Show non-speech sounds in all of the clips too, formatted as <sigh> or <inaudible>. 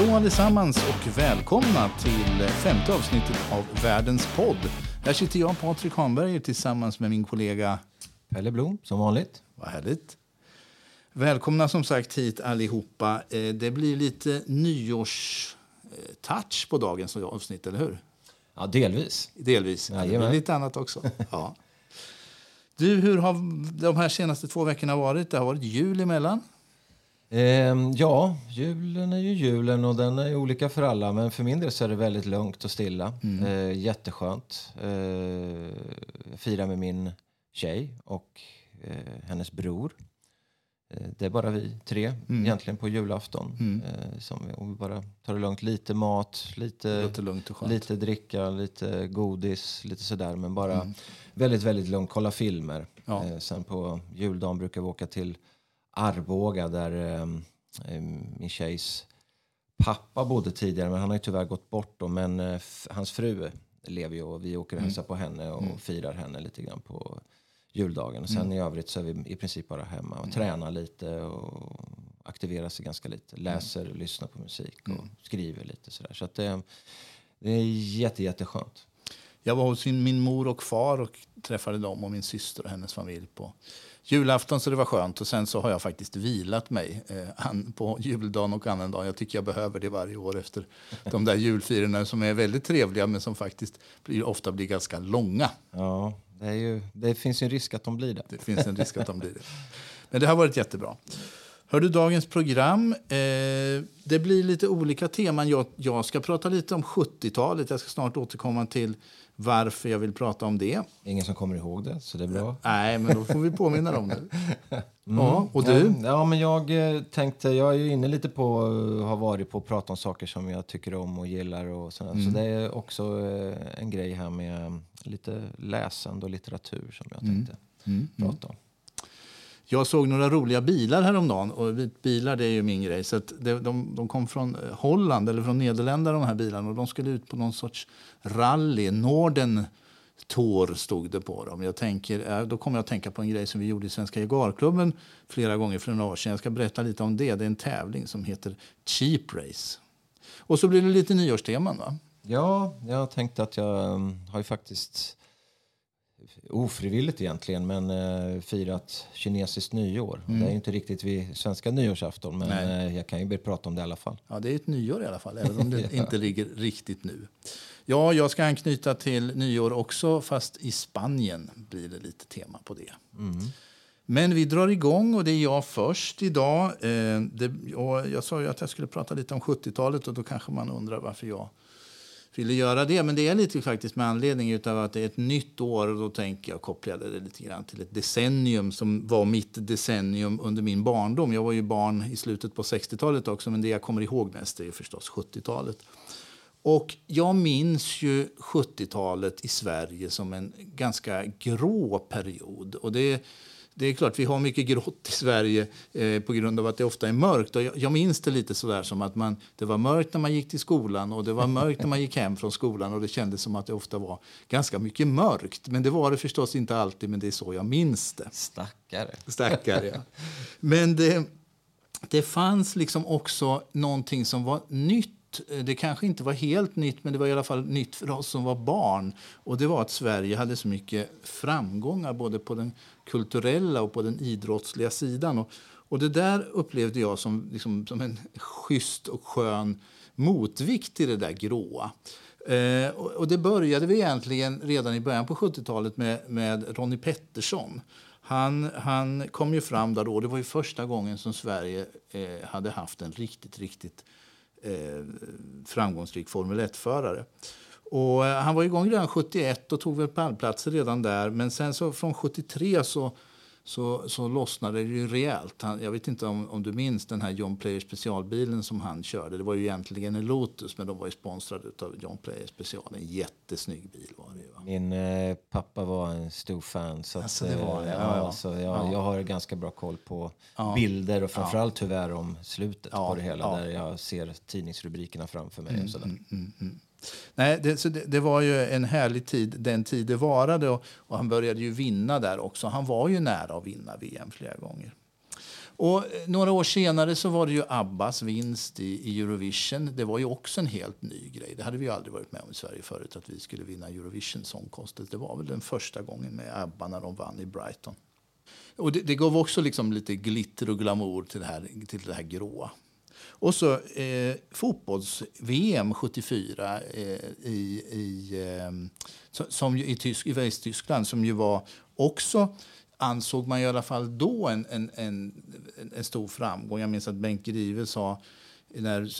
Hallå allesammans och välkomna till femte avsnittet av Världens podd. Här sitter jag, Patrik Hanberger, tillsammans med min kollega Pelle Blom, som vanligt. Vad härligt. Välkomna som sagt hit allihopa. Eh, Det blir lite nyårstouch på dagens avsnitt, eller hur? Ja, delvis. Delvis. Det blir lite annat också. Ja. Du, hur har de här senaste två veckorna varit? Det har varit jul emellan. Ehm, ja, julen är ju julen och den är ju olika för alla. Men för min del så är det väldigt lugnt och stilla. Mm. Eh, jätteskönt. Eh, fira med min tjej och eh, hennes bror. Eh, det är bara vi tre Mm. egentligen på julafton. Mm. Eh, som vi, vi bara tar det lugnt. Lite mat, lite, lite dricka, lite godis, lite sådär. Men bara Mm. väldigt, väldigt lugnt. Kolla filmer. Ja. Eh, sen på juldagen brukar vi åka till Arboga där eh, eh, min tjejs pappa bodde tidigare. Men han har ju tyvärr gått bort då. Men eh, hans fru lever ju och vi åker och hälsar på henne och firar henne lite grann på juldagen. Och sen i övrigt så är vi i princip bara hemma och tränar lite och aktiverar sig ganska lite. Läser, lyssnar på musik och skriver lite sådär. Så att det, det är jätte, jätteskönt. Jag var hos min mor och far och träffade dem och min syster och hennes familj på julafton så det var skönt. Och sen så har jag faktiskt vilat mig eh, på juldagen och annan dag. Jag tycker jag behöver det varje år efter de där julfirarna som är väldigt trevliga men som faktiskt blir, ofta blir ganska långa. Ja, det, ju, det finns en risk att de blir det. Det finns en risk att de blir det. Men det har varit jättebra. Hör du dagens program? Eh, det blir lite olika teman. Jag, jag ska prata lite om 70-talet. Jag ska snart återkomma till varför jag vill prata om det. Ingen som kommer ihåg det, så det är bra. Nej, men då får vi påminna dem <laughs> nu. Ja, och du? Ja, men jag eh, tänkte, jag är ju inne lite på, eh, har varit på att prata om saker som jag tycker om och gillar och sådär. Mm. Så det är också eh, en grej här med lite läsande och litteratur som jag tänkte Mm. prata om. Jag såg några roliga bilar häromdagen. Och bilar det är ju min grej. Så att det, de, de kom från eh, Holland eller från Nederländerna de här bilarna. Och de skulle ut på någon sorts rally. Norden Tor stod det på dem. Jag tänker, eh, då kommer jag att tänka på en grej som vi gjorde i Svenska Jaguarklubben flera gånger för några år sedan. Jag ska berätta lite om det. Det är en tävling som heter Cheap Race. Och så blir det lite nyårsteman va? Ja, jag tänkte att jag mm, har ju faktiskt ofrivilligt egentligen, men eh, firat kinesiskt nyår. Det är inte riktigt vid svenska nyårsafton, men Mm. Eh, jag kan ju prata om det i alla fall. Ja, det är ett nyår i alla fall, även om det <laughs> inte ligger riktigt nu. Ja, jag ska anknyta till nyår också, fast i Spanien blir det lite tema på det. Men vi drar igång och det är jag först idag. Eh, det, jag sa ju att jag skulle prata lite om 70-talet och då kanske man undrar varför jag ville göra det. Men det är lite faktiskt med anledning av att det är ett nytt år och då tänker jag koppla det lite grann till ett decennium som var mitt decennium under min barndom. Jag var ju barn i slutet på 60-talet också men det jag kommer ihåg mest är ju förstås 70-talet. Och jag minns ju 70-talet i Sverige som en ganska grå period. Och det, det är klart, vi har mycket grått i Sverige eh, på grund av att det ofta är mörkt. Och jag, jag minns det lite sådär som att man, det var mörkt när man gick till skolan och det var mörkt när man gick hem från skolan och det kändes som att det ofta var ganska mycket mörkt. Men det var det förstås inte alltid, men det är så jag minns det. Stackare. Stackare, ja. Men det, det fanns liksom också någonting som var nytt. Eh, det kanske inte var helt nytt, men det var i alla fall nytt för oss som var barn. Och det var att Sverige hade så mycket framgångar både på den kulturella och på den idrottsliga sidan. Och, och det där upplevde jag som, liksom, som en schysst och skön motvikt till det där gråa. Eh, och, och det började vi egentligen redan i början på 70-talet med, med Ronnie Pettersson. Han, han kom ju fram där då. Det var ju första gången som Sverige eh, hade haft en riktigt, riktigt eh, framgångsrik Formel 1-förare. Och eh, han var igång redan 71 och tog väl pallplatser redan där. Men sen så från 73 så, så, så lossnade det ju rejält. Han, jag vet inte om, om du minns den här John Player specialbilen som han körde. Det var ju egentligen en Lotus men de var ju sponsrade av John Player special. En jättesnygg bil var det ju. Va? Min eh, pappa var en stor fan. Så att, Alltså, det var det, eh, ja, ja, så jag, Ja. jag har ganska bra koll på Ja. bilder och framförallt tyvärr om slutet på det hela. Där jag ser tidningsrubrikerna framför mig. och sådär. Nej, det, så det, det var ju en härlig tid, den tid det varade. Och, och han började ju vinna där också. Han var ju nära att vinna VM flera gånger. Och eh, några år senare så var det ju Abbas vinst i, i Eurovision. Det var ju också en helt ny grej. Det hade vi aldrig varit med om i Sverige förut, att vi skulle vinna Eurovision Song Contest. Det var väl den första gången med Abba när de vann i Brighton. Och det, det gav också liksom lite glitter och glamour till det här, till det här gråa. Och så eh, fotbolls-VM 74 eh, i, i, eh, som, i, Tysk, i Västtyskland som ju var också ansåg man i alla fall då en, en, en, en stor framgång. Jag minns att Bengt Grive sa när,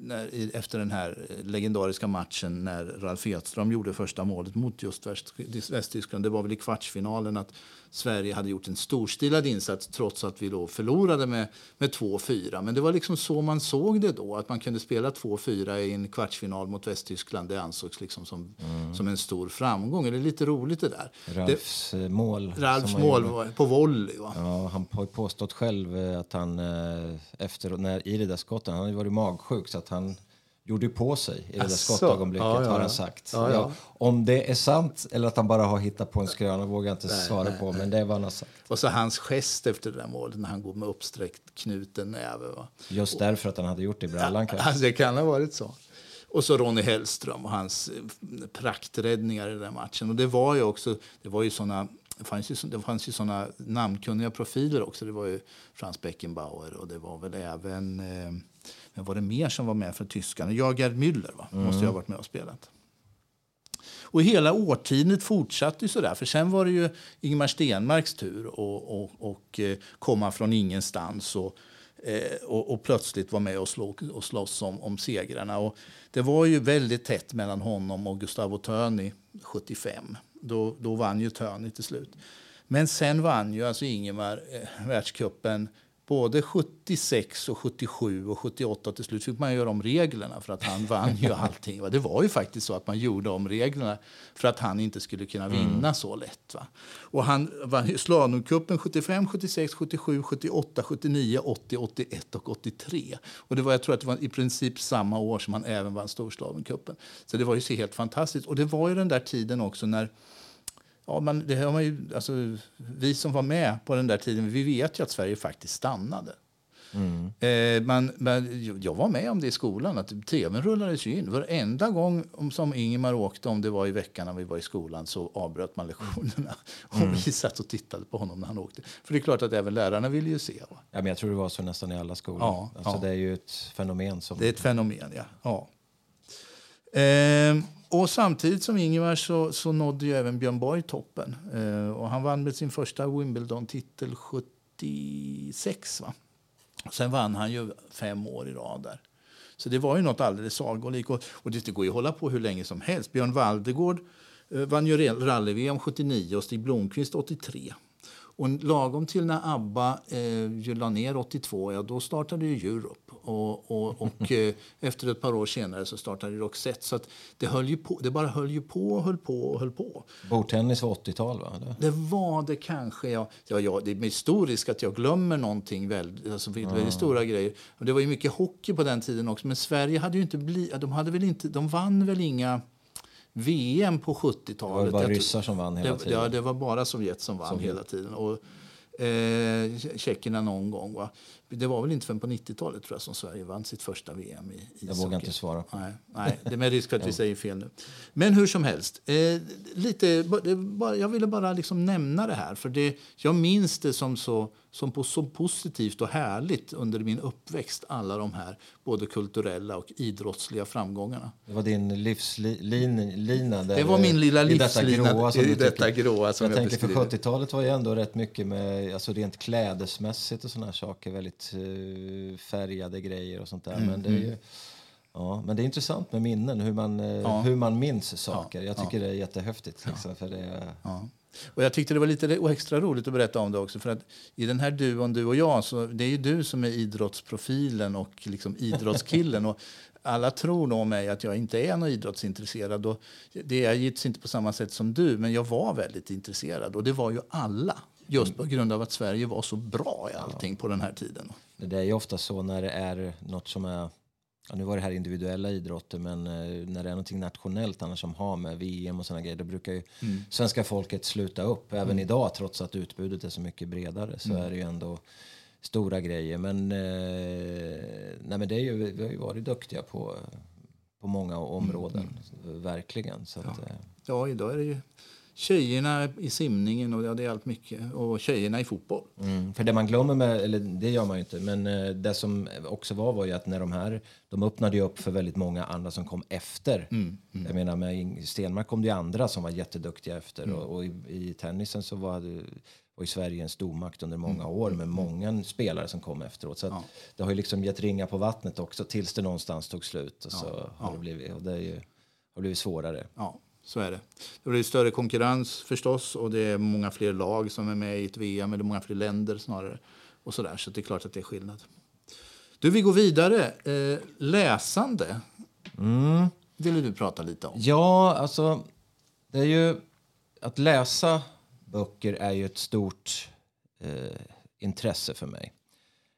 när, efter den här legendariska matchen när Ralf Edström gjorde första målet mot just Västtyskland. Det var väl i kvartsfinalen att Sverige hade gjort en storstilad insats trots att vi då förlorade med, med 2-4. Men det var liksom så man såg det då. Att man kunde spela 2-4 i en kvartsfinal mot Västtyskland. Det ansågs liksom som, mm. som en stor framgång. Det är lite roligt det där. Ralfs det, mål. Ralfs mål på volley. Va? Ja, han har påstått själv eh, att han eh, efter, när, i det där skottet, han hade varit magsjuk så att han gjorde på sig i det där skottögonblicket ja, ja, har han sagt. Ja, om det är sant eller att han bara har hittat på en skröna vågar jag inte nej, svara nej, på, nej. men det är vad han har sagt. Och så hans gest efter det där målet när han går med uppsträckt knuten näve. Va? Just därför att han hade gjort det i brallan kanske? Alltså, det kan ha varit så. Och så Ronny Hellström och hans eh, prakträddningar i den matchen. Och det var ju också, det var ju såna det fanns ju, det fanns ju såna namnkunniga profiler också. Det var ju Frans Beckenbauer och det var väl även eh, men var det mer som var med för tyskarna? Ja, Gerd Müller va? Mm. måste ju ha varit med och spelat. Och hela årtiondet fortsatte ju sådär. För sen var det ju Ingemar Stenmarks tur att och, och, eh, komma från ingenstans och, eh, och, och, plötsligt vara med och, slå, och slåss om, om segrarna. Och det var ju väldigt tätt mellan honom och Gustavo Töni 75. Då, då vann ju Töni till slut. Men sen vann ju alltså Ingemar eh, världscupen både 76 och 77 och 78 till slut fick man göra om reglerna för att han vann ju <laughs> allting. Det var ju faktiskt så att man gjorde om reglerna för att han inte skulle kunna vinna mm. så lätt. Va? Och han vann slalomcupen 75, 76, 77, 78, 79, 80, 81 och 83. Och det var, jag tror att det var i princip samma år som han även vann storslalomcupen. Så det var ju helt fantastiskt. Och det var ju den där tiden också när Ja, man, det har man ju, alltså, vi som var med på den där tiden vi vet ju att Sverige faktiskt stannade. Mm. Eh, man, man, jag var med om det i skolan. att Tvn rullades in. Varenda gång som Ingemar åkte, om det var i veckan när vi var i skolan, så avbröt man lektionerna. <laughs> Mm. Och vi satt och tittade på honom när han åkte. För det är klart att även lärarna ville ju se. Va? Ja, men jag tror det var så nästan i alla skolor. Ja, alltså, ja. Det är ju ett fenomen. Som... Det är ett fenomen, ja. ja. Eh, och samtidigt som Ingemar så, så nådde ju även Björn Borg toppen. Eh, och han vann med sin första Wimbledon-titel 76. Va? Sen vann han ju fem år i rad där. Så det var ju något alldeles sagolikt. Och, och det går ju att hålla på hur länge som helst. Björn Valdegård eh, vann ju rally-VM 79 och Stig Blomqvist 83. Och lagom till när ABBA eh, la ner 82, ja, då startade ju Europe. Och, och, och <laughs> eh, efter ett par år senare så startade Roxette. Så det, höll ju på, det bara höll ju på och höll på och höll på. Bordtennis var 80-tal va? Det var det kanske. Ja, ja, ja, det är med stor risk att jag glömmer någonting väldigt, alltså väldigt mm. stora grejer. Och det var ju mycket hockey på den tiden också. Men Sverige hade ju inte blivit, de hade väl inte, de vann väl inga VM på 70-talet. Det var bara ryssar som vann hela tiden. Ja, det var bara Sovjet som vann Sovjet. hela tiden. Och, eh, tjeckerna någon gång. Va? Det var väl inte förrän på 90-talet tror jag som Sverige vann sitt första VM i ishockey. Jag vågar inte svara på. Nej, nej, det är med risk för att vi <laughs> säger fel nu. Men hur som helst, eh, lite, jag ville bara liksom nämna det här. För det, jag minns det som så, som på, så positivt och härligt under min uppväxt. Alla de här både kulturella och idrottsliga framgångarna. Det var din livslina? Det var min lilla livslina. I detta gråa som, i detta gråa som jag, jag tänker för 70-talet var ju ändå rätt mycket med, alltså rent klädesmässigt och sådana saker, väldigt uh, färgade grejer och sånt där. Mm, men det är ju, mm. Ja, men det är intressant med minnen, hur man, eh, ja. hur man minns saker. Jag tycker ja. det är jättehäftigt. Liksom, för det, ja. Och jag tyckte det var lite extra roligt att berätta om det också. För att i den här duon, du och jag, så det är ju du som är idrottsprofilen och liksom idrottskillen. och alla tror nog mig att jag inte är någon idrottsintresserad. Och det är givetvis inte på samma sätt som du, men jag var väldigt intresserad. Och det var ju alla. Just på grund av att Sverige var så bra i allting ja. på den här tiden. Det är ju ofta så när det är något som är Ja, nu var det här individuella idrotter, men eh, när det är någonting nationellt annars som har med VM och såna grejer, då brukar ju mm. svenska folket sluta upp. Även mm. idag, trots att utbudet är så mycket bredare, så mm. är det ju ändå stora grejer. Men, eh, nej, men det är ju, vi har ju varit duktiga på, på många områden, mm. verkligen. Så ja. Att, eh. ja, idag är det ju tjejerna i simningen och det är allt mycket. Och tjejerna i fotboll. Mm, för det man glömmer med, eller det gör man ju inte, men eh, det som också var var ju att när de här, de öppnade ju upp för väldigt många andra som kom efter. Mm, mm. Jag menar med Stenmark kom det ju andra som var jätteduktiga efter mm. och, och i, i, tennisen så var det och i Sverige en stormakt under många mm. år med många spelare som kom efteråt. Så ja. det har ju liksom gett ringa på vattnet också tills det någonstans tog slut och så ja. har det blivit, och det är ju, har blivit svårare. Ja. Så är det. Det blir större konkurrens förstås och det är många fler lag som är med i ett VM eller många fler länder snarare. Och så där, så det är klart att det är skillnad. Du, vi går vidare. Eh, läsande. Mm. Vill du prata lite om? Ja, alltså det är ju att läsa böcker är ju ett stort eh, intresse för mig.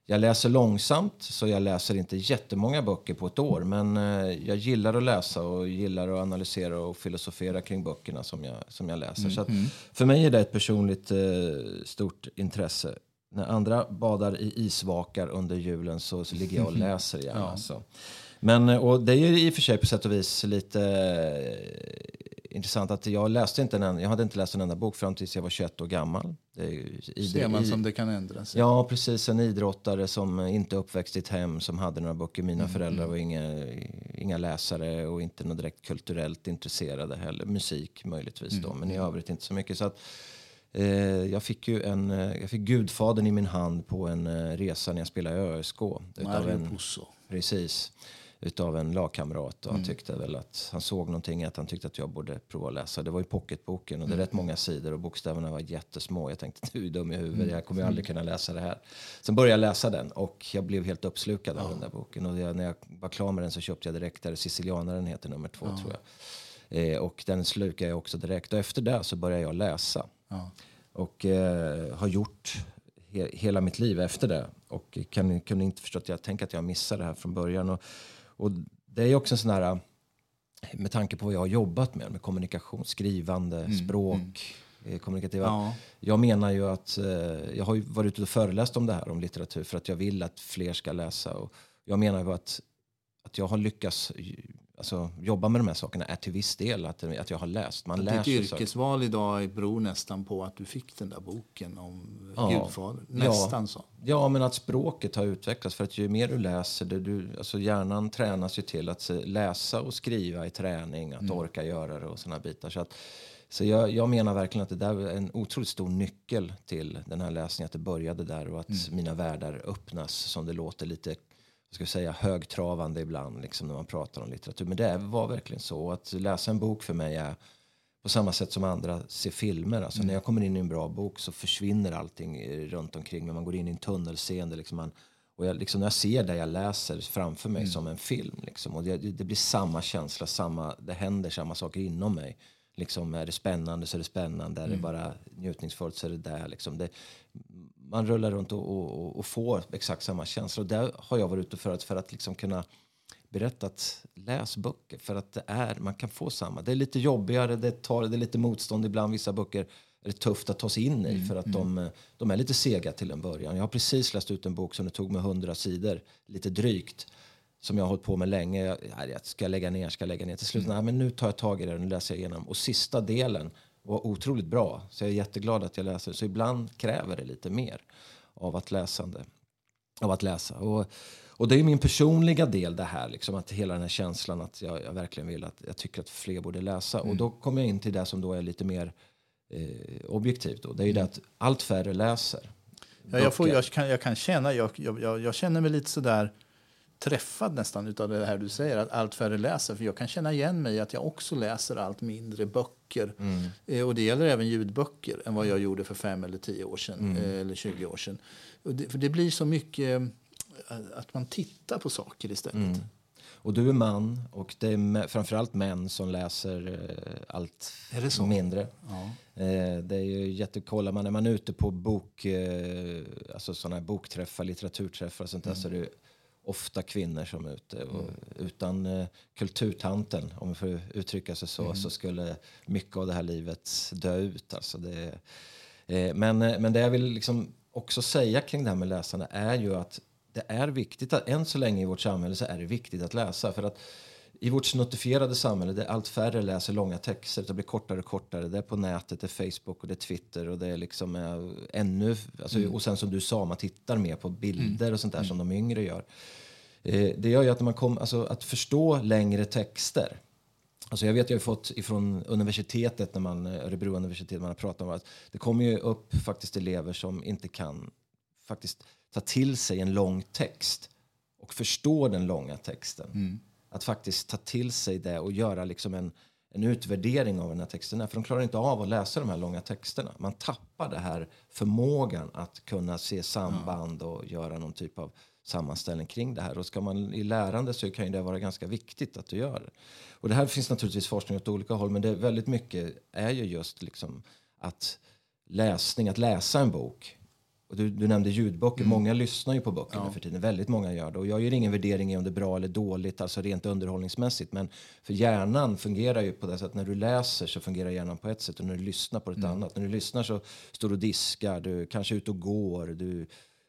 Jag läser långsamt, så jag läser inte jättemånga böcker på ett år. Men eh, jag gillar att läsa och gillar att analysera och filosofera kring böckerna som jag, som jag läser. Mm. Så mm. för mig är det ett personligt eh, stort intresse. När andra badar i isvakar under julen så, så ligger jag och <laughs> läser gärna. ja. så. Men, eh, och det är ju i och för sig på sätt och vis lite intressant att jag läste inte en, jag hade inte läst en enda bok fram tills jag var 21 år gammal. Det Ser man som det kan ändras? Ja, precis. En idrottare som inte uppväxt i ett hem som hade några böcker. Mina mm. föräldrar mm. var inga, inga läsare och inte något direkt kulturellt intresserade heller. Musik möjligtvis mm. då, men i mm. övrigt inte så mycket. Så att, eh, jag fick ju en, eh, jag fick Gudfadern i min hand på en eh, resa när jag spelade i ÖSK. Mario en, Pusso. Precis utav en lagkamrat och han mm. tyckte väl att han såg någonting att han tyckte att jag borde prova att läsa. Det var ju pocketboken och det är mm. rätt många sidor och bokstäverna var jättesmå. Jag tänkte <laughs> du är dum i huvudet, mm. jag kommer ju aldrig kunna läsa det här. Sen började jag läsa den och jag blev helt uppslukad av den där boken och jag, när jag var klar med den så köpte jag direkt där Sicilianaren heter nummer två ja. tror jag. Eh, och den slukade jag också direkt och efter det så började jag läsa. Ja. Och eh, har gjort he hela mitt liv efter det och kan, kunde inte förstå att jag tänkte att jag missade det här från början. Och, och det är också en sån här, med tanke på vad jag har jobbat med, med kommunikation, skrivande, mm, språk, mm. Eh, kommunikativa. Ja. Jag menar ju att, eh, jag har varit ute och föreläst om det här, om litteratur, för att jag vill att fler ska läsa. Och jag menar ju att, att jag har lyckats alltså, jobba med de här sakerna är till viss del att, att jag har läst. Man Ditt yrkesval så. idag beror nästan på att du fick den där boken om ja, Gudfader. Nästan ja, så. Ja, men att språket har utvecklats. För att ju mer du läser, det, du, alltså hjärnan tränas ju till att läsa och skriva i träning, att mm. orka göra det och såna bitar. Så, att, så jag, jag, menar verkligen att det där är en otroligt stor nyckel till den här läsningen. Att det började där och att mm. mina världar öppnas som det låter lite ska jag säga, högtravande ibland liksom, när man pratar om litteratur. Men det var verkligen så. Att läsa en bok för mig är på samma sätt som andra ser filmer. Alltså, mm. När jag kommer in i en bra bok så försvinner allting runt omkring. Men man går in i en tunnelseende. Liksom man, och jag, liksom, när jag ser det jag läser framför mig mm. som en film. Liksom, och det, det, blir samma känsla, samma, det händer samma saker inom mig. Liksom, är det spännande så är det spännande. Mm. Är det mm. bara njutningsfullt så är det där. Liksom. Det, man rullar runt och, och, och, får exakt samma känsla. Och där har jag varit ute för att, för att liksom kunna berätta att läs böcker. För att det är, man kan få samma. Det är lite jobbigare, det, tar, det är lite motstånd ibland. Vissa böcker är det tufft att ta sig in i mm, för att mm. de, de är lite sega till en början. Jag har precis läst ut en bok som det tog mig hundra sidor, lite drygt som jag har hållit på med länge. Jag, jag ska lägga ner, ska lägga ner. Till slut, mm. nej, men nu tar jag tag i det och läser jag igenom. Och sista delen var otroligt bra. Så jag är jätteglad att jag läser. Så ibland kräver det lite mer av att, läsande, av att läsa. Och, och det är min personliga del det här, liksom, att hela den här känslan att jag, jag verkligen vill att jag tycker att fler borde läsa. Mm. Och då kommer jag in till det som då är lite mer eh, objektivt. Då. Det är ju mm. det att allt färre läser. Ja, jag, får, jag, kan, jag kan känna, jag, jag, jag känner mig lite sådär träffad nästan av det här du säger, att allt färre läser. För jag kan känna igen mig att jag också läser allt mindre böcker. Mm. Eh, och det gäller även ljudböcker än vad jag gjorde för fem eller tio år sedan. Mm. Eh, eller 20 år sedan. Det, för det blir så mycket eh, att man tittar på saker istället. Mm. Och du är man och det är framförallt män som läser allt mindre. Ja. det är ju jättekollar man, när man är ute på bok, alltså såna här bokträffar, litteraturträffar och sånt där mm. så är det ofta kvinnor som är ute. Mm. Utan eh, kulturtanten, om vi får uttrycka sig så, mm. så skulle mycket av det här livet dö ut. Alltså det, eh, men, eh, men det jag vill liksom också säga kring det här med läsande är ju att det är viktigt att än så länge i vårt samhälle så är det viktigt att läsa. För att i vårt snuttifierade samhälle där allt färre läser långa texter, det blir kortare och kortare. Det är på nätet, det är Facebook och det är Twitter och det är liksom äh, ännu... Alltså, mm. Och sen som du sa, man tittar mer på bilder och sånt där mm. som de yngre gör. Eh, det gör ju att man kommer, alltså att förstå längre texter. Alltså jag vet, jag har fått ifrån universitetet, när man, Örebro universitet, man har pratat om att det kommer ju upp faktiskt elever som inte kan faktiskt ta till sig en lång text och förstå den långa texten. Mm. Att faktiskt ta till sig det och göra liksom en, en utvärdering av den här texten. För de klarar inte av att läsa de här långa texterna. Man tappar den här förmågan att kunna se samband och göra någon typ av sammanställning kring det här. Och ska man i lärande så kan det vara ganska viktigt att du gör det. Och det här finns naturligtvis forskning åt olika håll men det är väldigt mycket är ju just liksom att läsning, att läsa en bok och du, du nämnde ljudböcker. Mm. Många lyssnar ju på böcker ja. för tiden. Väldigt många gör det. Och jag gör ingen värdering i om det är bra eller dåligt, alltså rent underhållningsmässigt. Men för hjärnan fungerar ju på det sättet. När du läser så fungerar hjärnan på ett sätt och när du lyssnar på ett mm. annat. När du lyssnar så står du och diskar, du kanske är ute och går, du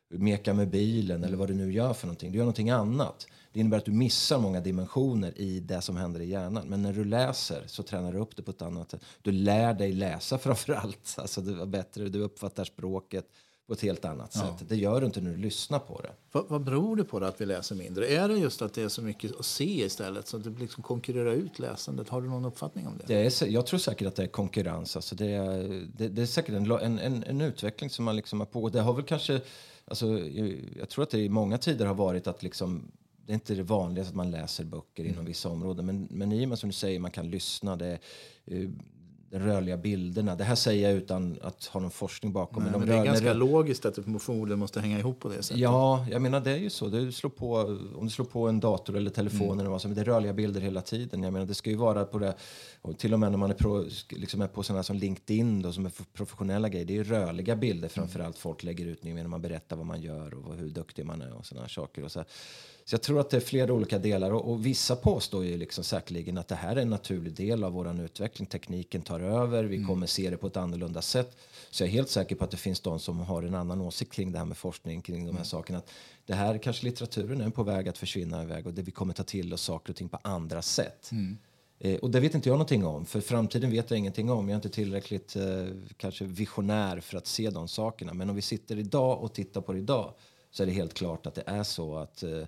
mekar med bilen eller vad du nu gör för någonting. Du gör någonting annat. Det innebär att du missar många dimensioner i det som händer i hjärnan. Men när du läser så tränar du upp det på ett annat sätt. Du lär dig läsa <laughs> framför allt. Alltså du, bättre, du uppfattar språket på ett helt annat ja. sätt. Det gör du inte när du lyssnar på det. Vad, vad beror det på det att vi läser mindre? Är det just att det är så mycket att se istället så att det liksom konkurrerar ut läsandet? Har du någon uppfattning om det? det är, jag tror säkert att det är konkurrens. Alltså det, är, det, det är säkert en, en, en, utveckling som man liksom har på. Det har väl kanske, alltså, jag, tror att det i många tider har varit att liksom det är inte det vanligaste att man läser böcker mm. inom vissa områden. Men, men i och med som du säger, man kan lyssna. Det, eh, de rörliga bilderna. Det här säger jag utan att ha någon forskning bakom. Nej, men, de men det är ganska logiskt att det förmodligen måste hänga ihop på det sättet. Ja, jag menar det är ju så. Du slår på, om du slår på en dator eller telefon mm. eller vad som, det är rörliga bilder hela tiden. Jag menar det ska ju vara på det, och till och med när man är, pro, liksom är på sådana som LinkedIn då, som är professionella grejer. Det är rörliga bilder framförallt mm. folk lägger ut nu när man berättar vad man gör och hur duktig man är och sådana saker. Och så så jag tror att det är flera olika delar och, och vissa påstår ju liksom säkerligen att det här är en naturlig del av vår utveckling. Tekniken tar över, vi mm. kommer se det på ett annorlunda sätt. Så jag är helt säker på att det finns de som har en annan åsikt kring det här med forskning kring de här mm. sakerna. Att det här kanske litteraturen är på väg att försvinna iväg och det vi kommer ta till oss saker och ting på andra sätt. Mm. Eh, och det vet inte jag någonting om, för framtiden vet jag ingenting om. Jag är inte tillräckligt eh, kanske visionär för att se de sakerna. Men om vi sitter idag och tittar på det idag så är det helt klart att det är så att eh,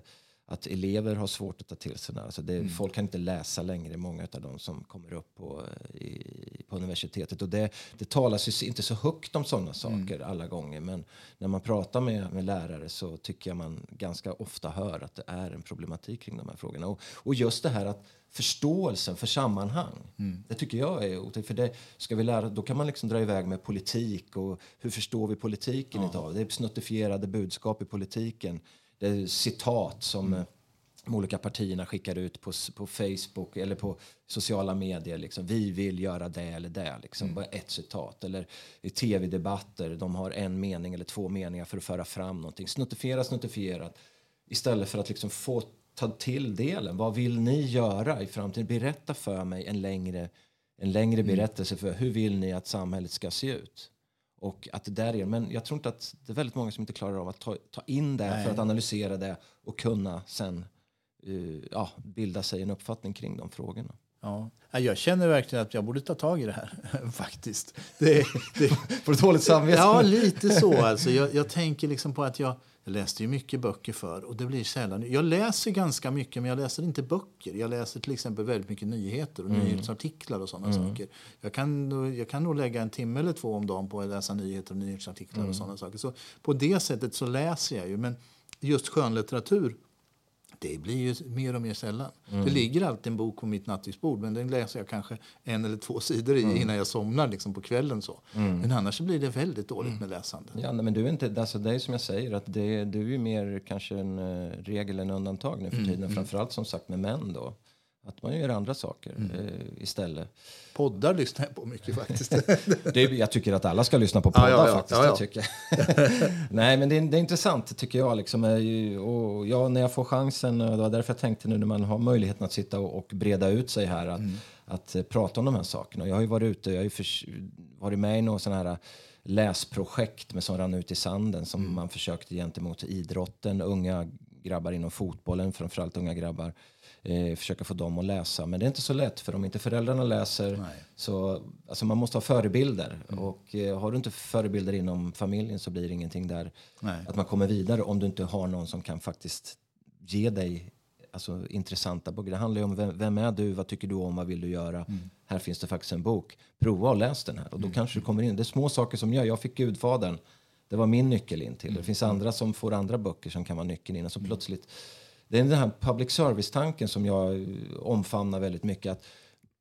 att elever har svårt att ta till sig. Alltså det, mm. Folk kan inte läsa längre, många av de som kommer upp på, i, på universitetet. Och det, det talas ju inte så högt om sådana saker mm. alla gånger. Men när man pratar med, med lärare så tycker jag man ganska ofta hör att det är en problematik kring de här frågorna. Och, och just det här att förståelsen för sammanhang. Mm. Det tycker jag är för det ska vi lära, Då kan man liksom dra iväg med politik och hur förstår vi politiken ja. idag? Det är snuttifierade budskap i politiken det är citat som mm. de olika partierna skickar ut på, på Facebook eller på sociala medier. Liksom. Vi vill göra det eller det. Liksom. Mm. Bara ett citat. Eller i tv-debatter, de har en mening eller två meningar för att föra fram någonting. Snuttifiera, snuttifierat. Istället för att liksom få ta till delen. Vad vill ni göra i framtiden? Berätta för mig en längre, en längre mm. berättelse för hur vill ni att samhället ska se ut? Och att det där är, men jag tror inte att det är väldigt många som inte klarar av att ta, ta in det Nej. för att analysera det och kunna sen uh, ja, bilda sig en uppfattning kring de frågorna. Ja. Jag känner verkligen att jag borde ta tag i det här. <laughs> faktiskt. Det, det... Får du dåligt samvete? Ja, lite så. Alltså. Jag, jag tänker liksom på att jag jag läste ju mycket böcker för och det blir sällan. Jag läser ganska mycket men jag läser inte böcker. Jag läser till exempel väldigt mycket nyheter och mm. nyhetsartiklar och sådana mm. saker. Jag kan, jag kan nog lägga en timme eller två om dagen på att läsa nyheter och nyhetsartiklar mm. och sådana saker. Så på det sättet så läser jag ju. Men just skönlitteratur det blir ju mer och mer sällan. Mm. Det ligger alltid en bok på mitt nattduksbord men den läser jag kanske en eller två sidor i mm. innan jag somnar liksom på kvällen. så. Mm. Men annars blir det väldigt dåligt mm. med läsande. Ja, men du är inte, alltså det är som jag säger, att det, du är mer kanske en uh, regel än undantag nu för mm, tiden. Mm. Framförallt som sagt med män då. Att man gör andra saker mm. eh, istället. Poddar lyssnar jag på mycket <laughs> faktiskt. det, jag tycker att alla ska lyssna på poddar ja, ja, ja. faktiskt. Jag tycker. <laughs> Nej men det är, det är intressant tycker jag. Liksom, och ja, när jag får chansen, och det var därför jag tänkte nu när man har möjligheten att sitta och, och breda ut sig här. Att, mm. att, att prata om de här sakerna. Jag har ju varit ute, jag har ju för, varit med i några sådana här läsprojekt med som rann ut i sanden som mm. man försökte gentemot idrotten, unga grabbar inom fotbollen, framförallt unga grabbar. Eh, försöka få dem att läsa. Men det är inte så lätt för om inte föräldrarna läser Nej. så alltså man måste ha förebilder. Mm. Och eh, har du inte förebilder inom familjen så blir det ingenting där Nej. att man kommer vidare om du inte har någon som kan faktiskt ge dig alltså, intressanta böcker. Det handlar ju om vem, vem, är du, vad tycker du om, vad vill du göra? Mm. Här finns det faktiskt en bok. Prova och läs den här och då mm. kanske du kommer in. Det är små saker som gör. Jag fick Gudfadern. Det var min nyckel in till. Det mm. finns andra som får andra böcker som kan vara nyckeln in. Och så mm. plötsligt, det är den här public service-tanken som jag omfamnar väldigt mycket. Att,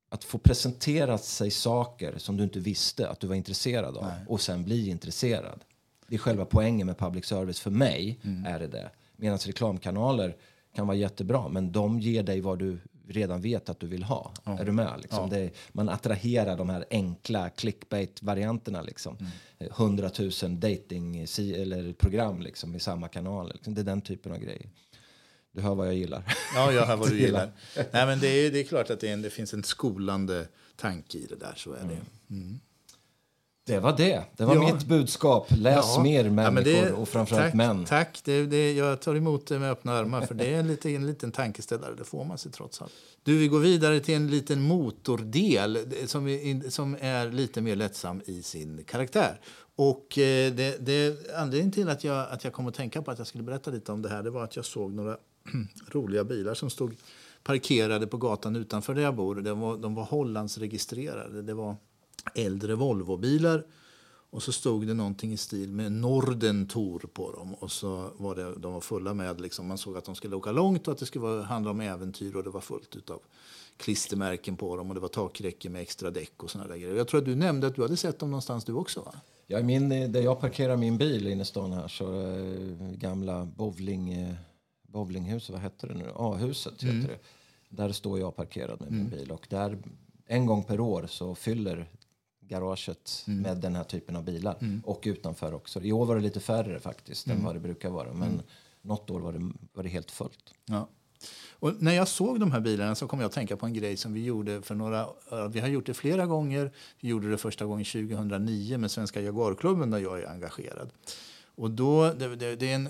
att få presentera sig saker som du inte visste att du var intresserad av Nej. och sen bli intresserad. Det är själva poängen med public service. För mig mm. är det det. Medan reklamkanaler kan vara jättebra, men de ger dig vad du redan vet att du vill ha. Ja. Är du med? Liksom? Ja. Det, man attraherar de här enkla clickbait-varianterna. Liksom. Mm. 100 000 dating eller program liksom, i samma kanal. Liksom. Det är den typen av grejer. Du hör vad jag gillar. Ja, jag hör vad du <laughs> gillar. Nej, men det, är, det är klart att det, en, det, finns en skolande tanke i det där. Så är mm. det. Mm. Det var det. Det var ja. mitt budskap. Läs ja. mer människor ja, det, och framförallt tack, män. Tack. Det, det, jag tar emot det med öppna armar för det är en liten, en liten tankeställare. Det får man sig trots allt. Du, vi går vidare till en liten motordel som, är, som är lite mer lättsam i sin karaktär. Och eh, det, det, anledningen till att jag, att jag kom att tänka på att jag skulle berätta lite om det här det var att jag såg några <clears throat> roliga bilar som stod parkerade på gatan utanför där jag bor. De var, de var Hollandsregistrerade. Det var äldre Volvobilar. Och så stod det någonting i stil med Nordentor på dem. Och så var det, de var fulla med, liksom, man såg att de skulle åka långt och att det skulle vara, handla om äventyr och det var fullt av klistermärken på dem och det var takräcke med extra däck och såna där grejer. Jag tror att du nämnde att du hade sett dem någonstans du också va? Ja, min, eh, där jag parkerar min bil inne i stan här så äh, gamla bowling, äh, bowlinghuset, vad hette det nu? A-huset mm. heter det. Där står jag parkerad med min mm. bil och där en gång per år så fyller garaget mm. med den här typen av bilar. Mm. Och utanför också. I år var det lite färre faktiskt mm. än vad det brukar vara. Men mm. något år var det, var det helt fullt. Ja. Och när jag såg de här bilarna så kom jag att tänka på en grej som vi gjorde för några Vi har gjort det flera gånger. Vi gjorde det första gången 2009 med Svenska Jaguarklubben där jag är engagerad. Och då, det, det, det är en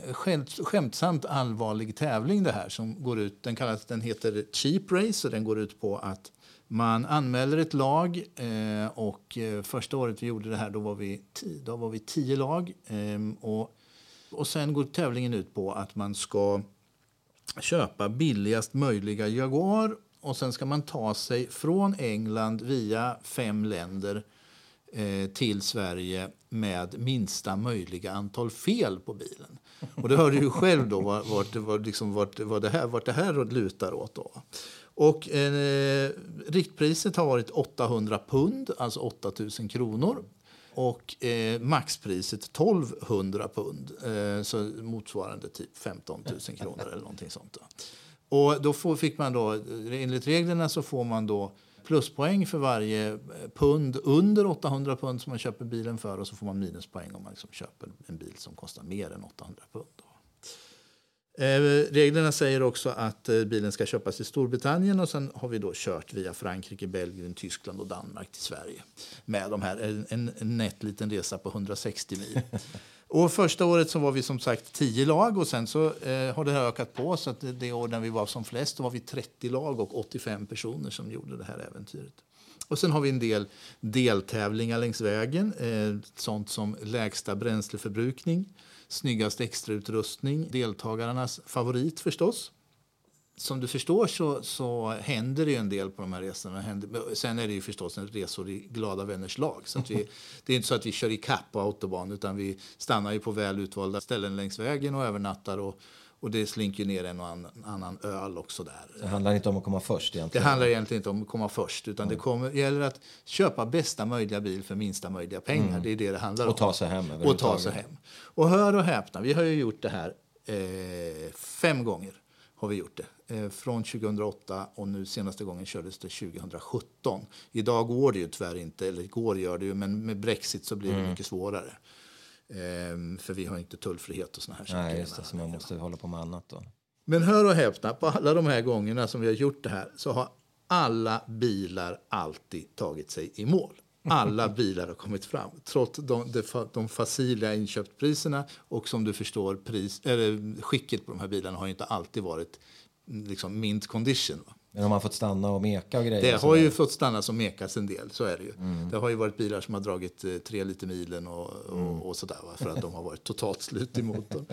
skämtsamt allvarlig tävling det här som går ut, den kallas, den heter Cheap Race och den går ut på att man anmäler ett lag eh, och eh, första året vi gjorde det här då var vi, då var vi tio lag. Eh, och, och sen går tävlingen ut på att man ska köpa billigast möjliga Jaguar och sen ska man ta sig från England via fem länder eh, Eh, till Sverige med minsta möjliga antal fel på bilen. Och det hörde ju själv då vart, vart, liksom, vart, vart, det här, vart det här lutar åt. Då. Och eh, riktpriset har varit 800 pund, alltså 8000 kronor. Och eh, maxpriset 1200 pund, eh, så motsvarande typ 15 000 kronor eller någonting sånt. Då. Och då får, fick man då, enligt reglerna så får man då pluspoäng för varje eh, pund under 800 pund som man köper bilen för och så får man minuspoäng om man liksom köper en bil som kostar mer än 800 pund. Då. Eh, reglerna säger också att eh, bilen ska köpas i Storbritannien och sen har vi då kört via Frankrike, Belgien, Tyskland och Danmark till Sverige med de här, en, en nätt liten resa på 160 mil. Och första året så var vi som sagt 10 lag och sen så eh, har det ökat på så att det, det år när vi var som flest då var vi 30 lag och 85 personer som gjorde det här äventyret. Och sen har vi en del deltävlingar längs vägen, eh, sånt som lägsta bränsleförbrukning, snyggast extrautrustning, deltagarnas favorit förstås. Som du förstår så, så händer det en del på de här resorna. Sen är det ju förstås en resor i glada vänners lag. Så vi, <laughs> det är inte så att vi kör i kapp på autobahn utan vi stannar ju på väl utvalda ställen längs vägen och övernattar och, och det slinker ner en och annan, öl också där. Det handlar inte om att komma först egentligen? Det handlar egentligen inte om att komma först utan mm. det kommer, gäller att köpa bästa möjliga bil för minsta möjliga pengar. Mm. Det är det det handlar om. Och ta sig hem. Och ta sig hem. Och hör och häpna, vi har ju gjort det här eh, fem gånger. Har vi gjort det. Eh, från 2008 och nu senaste gången kördes det 2017. Idag går det ju tyvärr inte, eller går gör det ju, men med Brexit så blir det mm. mycket svårare. Ehm, för vi har inte tullfrihet och såna här saker. Nej, just det, så man måste hålla på med annat då. Men hör och häpna, på alla de här gångerna som vi har gjort det här så har alla bilar alltid tagit sig i mål. Alla bilar har kommit fram. Trots de, de, de facila inköpspriserna och som du förstår, pris, eller, skicket på de här bilarna har inte alltid varit liksom mint condition. Va? Men de har fått stanna och meka och grejer? Det har ju fått stanna som mekas en del, så är det ju. Mm. Det har ju varit bilar som har dragit eh, tre liter milen och, och, mm. och sådär, va? för att de har varit totalt slut i motorn.